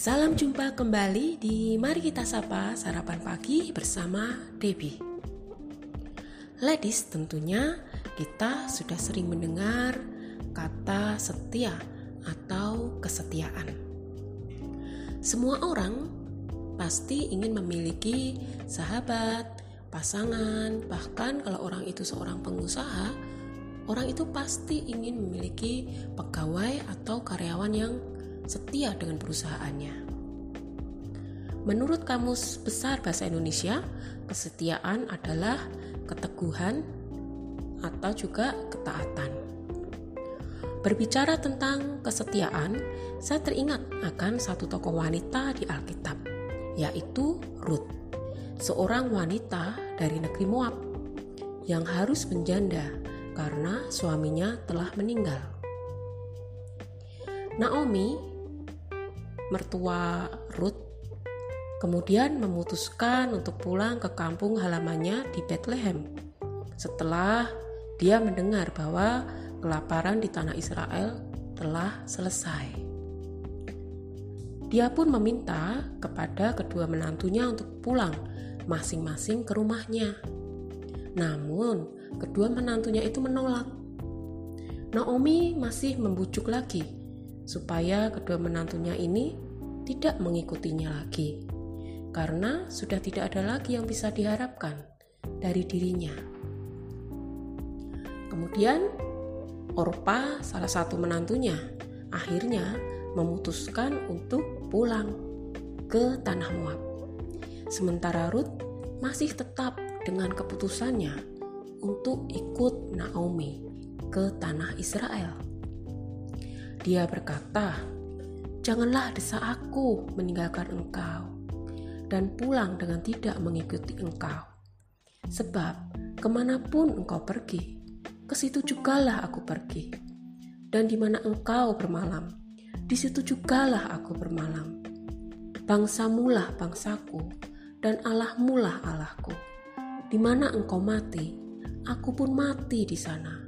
Salam jumpa kembali di Mari Kita Sapa Sarapan Pagi bersama Debbie. Ladies, tentunya kita sudah sering mendengar kata setia atau kesetiaan. Semua orang pasti ingin memiliki sahabat, pasangan, bahkan kalau orang itu seorang pengusaha, orang itu pasti ingin memiliki pegawai atau karyawan yang setia dengan perusahaannya. Menurut Kamus Besar Bahasa Indonesia, kesetiaan adalah keteguhan atau juga ketaatan. Berbicara tentang kesetiaan, saya teringat akan satu tokoh wanita di Alkitab, yaitu Ruth, seorang wanita dari negeri Moab yang harus menjanda karena suaminya telah meninggal. Naomi mertua Ruth kemudian memutuskan untuk pulang ke kampung halamannya di Bethlehem. Setelah dia mendengar bahwa kelaparan di tanah Israel telah selesai. Dia pun meminta kepada kedua menantunya untuk pulang masing-masing ke rumahnya. Namun, kedua menantunya itu menolak. Naomi masih membujuk lagi supaya kedua menantunya ini tidak mengikutinya lagi, karena sudah tidak ada lagi yang bisa diharapkan dari dirinya. Kemudian, Orpa, salah satu menantunya, akhirnya memutuskan untuk pulang ke tanah Moab. Sementara Ruth masih tetap dengan keputusannya untuk ikut Naomi ke tanah Israel. Dia berkata, "Janganlah desa aku meninggalkan engkau dan pulang dengan tidak mengikuti engkau. Sebab ke mana pun engkau pergi, ke situ jugalah aku pergi. Dan di mana engkau bermalam, di situ jugalah aku bermalam. Bangsamulah bangsaku, dan Allahmulah Allahku. Di mana engkau mati, aku pun mati di sana,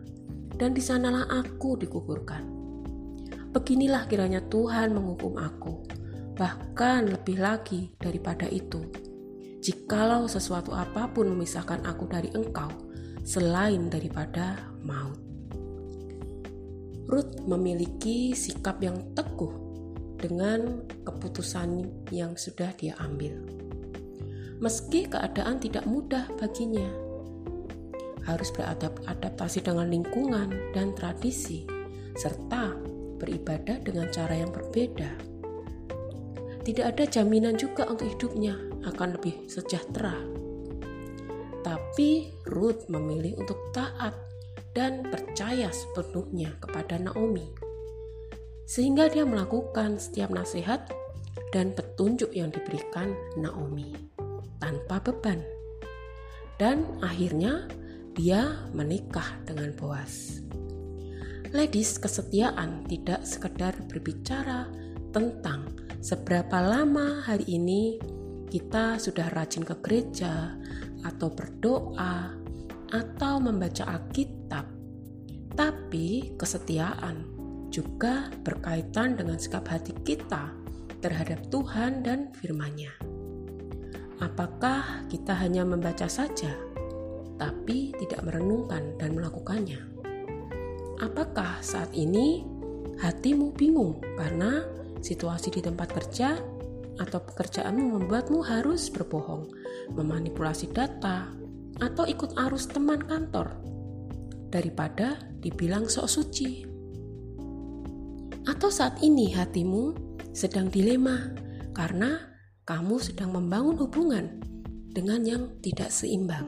dan di sanalah aku dikuburkan. Beginilah kiranya Tuhan menghukum aku, bahkan lebih lagi daripada itu. Jikalau sesuatu apa pun memisahkan aku dari engkau, selain daripada maut. Ruth memiliki sikap yang teguh dengan keputusan yang sudah dia ambil. Meski keadaan tidak mudah baginya, harus beradaptasi dengan lingkungan dan tradisi, serta beribadah dengan cara yang berbeda. Tidak ada jaminan juga untuk hidupnya akan lebih sejahtera. Tapi Ruth memilih untuk taat dan percaya sepenuhnya kepada Naomi. Sehingga dia melakukan setiap nasihat dan petunjuk yang diberikan Naomi tanpa beban. Dan akhirnya dia menikah dengan Boas. Ladies, kesetiaan tidak sekedar berbicara tentang seberapa lama hari ini kita sudah rajin ke gereja atau berdoa atau membaca Alkitab. Tapi kesetiaan juga berkaitan dengan sikap hati kita terhadap Tuhan dan firman-Nya. Apakah kita hanya membaca saja, tapi tidak merenungkan dan melakukannya? Apakah saat ini hatimu bingung karena situasi di tempat kerja atau pekerjaanmu membuatmu harus berbohong, memanipulasi data, atau ikut arus teman kantor daripada dibilang sok suci? Atau saat ini hatimu sedang dilema karena kamu sedang membangun hubungan dengan yang tidak seimbang,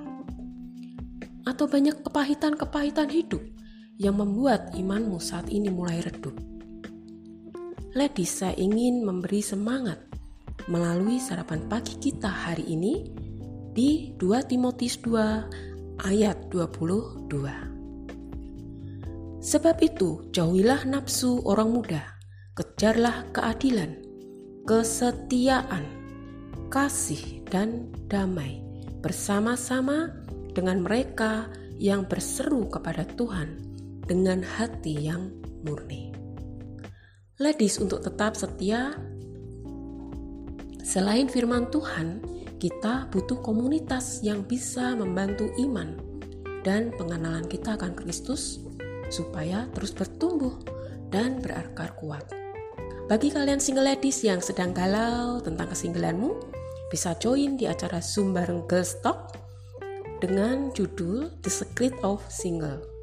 atau banyak kepahitan-kepahitan hidup yang membuat imanmu saat ini mulai redup. Ladies, saya ingin memberi semangat melalui sarapan pagi kita hari ini di 2 Timotius 2 ayat 22. Sebab itu, jauhilah nafsu orang muda, kejarlah keadilan, kesetiaan, kasih, dan damai bersama-sama dengan mereka yang berseru kepada Tuhan dengan hati yang murni. Ladies untuk tetap setia, Selain firman Tuhan, kita butuh komunitas yang bisa membantu iman dan pengenalan kita akan Kristus supaya terus bertumbuh dan berakar kuat. Bagi kalian single ladies yang sedang galau tentang kesinggelanmu, bisa join di acara Zoom bareng Girls Talk dengan judul The Secret of Single.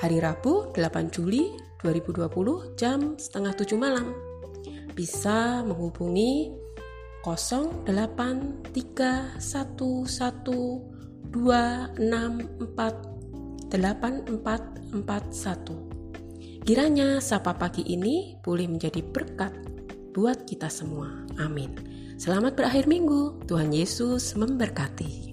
Hari Rabu 8 Juli 2020 jam setengah 7 malam. Bisa menghubungi 088312648441. Kiranya sapa pagi ini boleh menjadi berkat buat kita semua. Amin. Selamat berakhir minggu. Tuhan Yesus memberkati.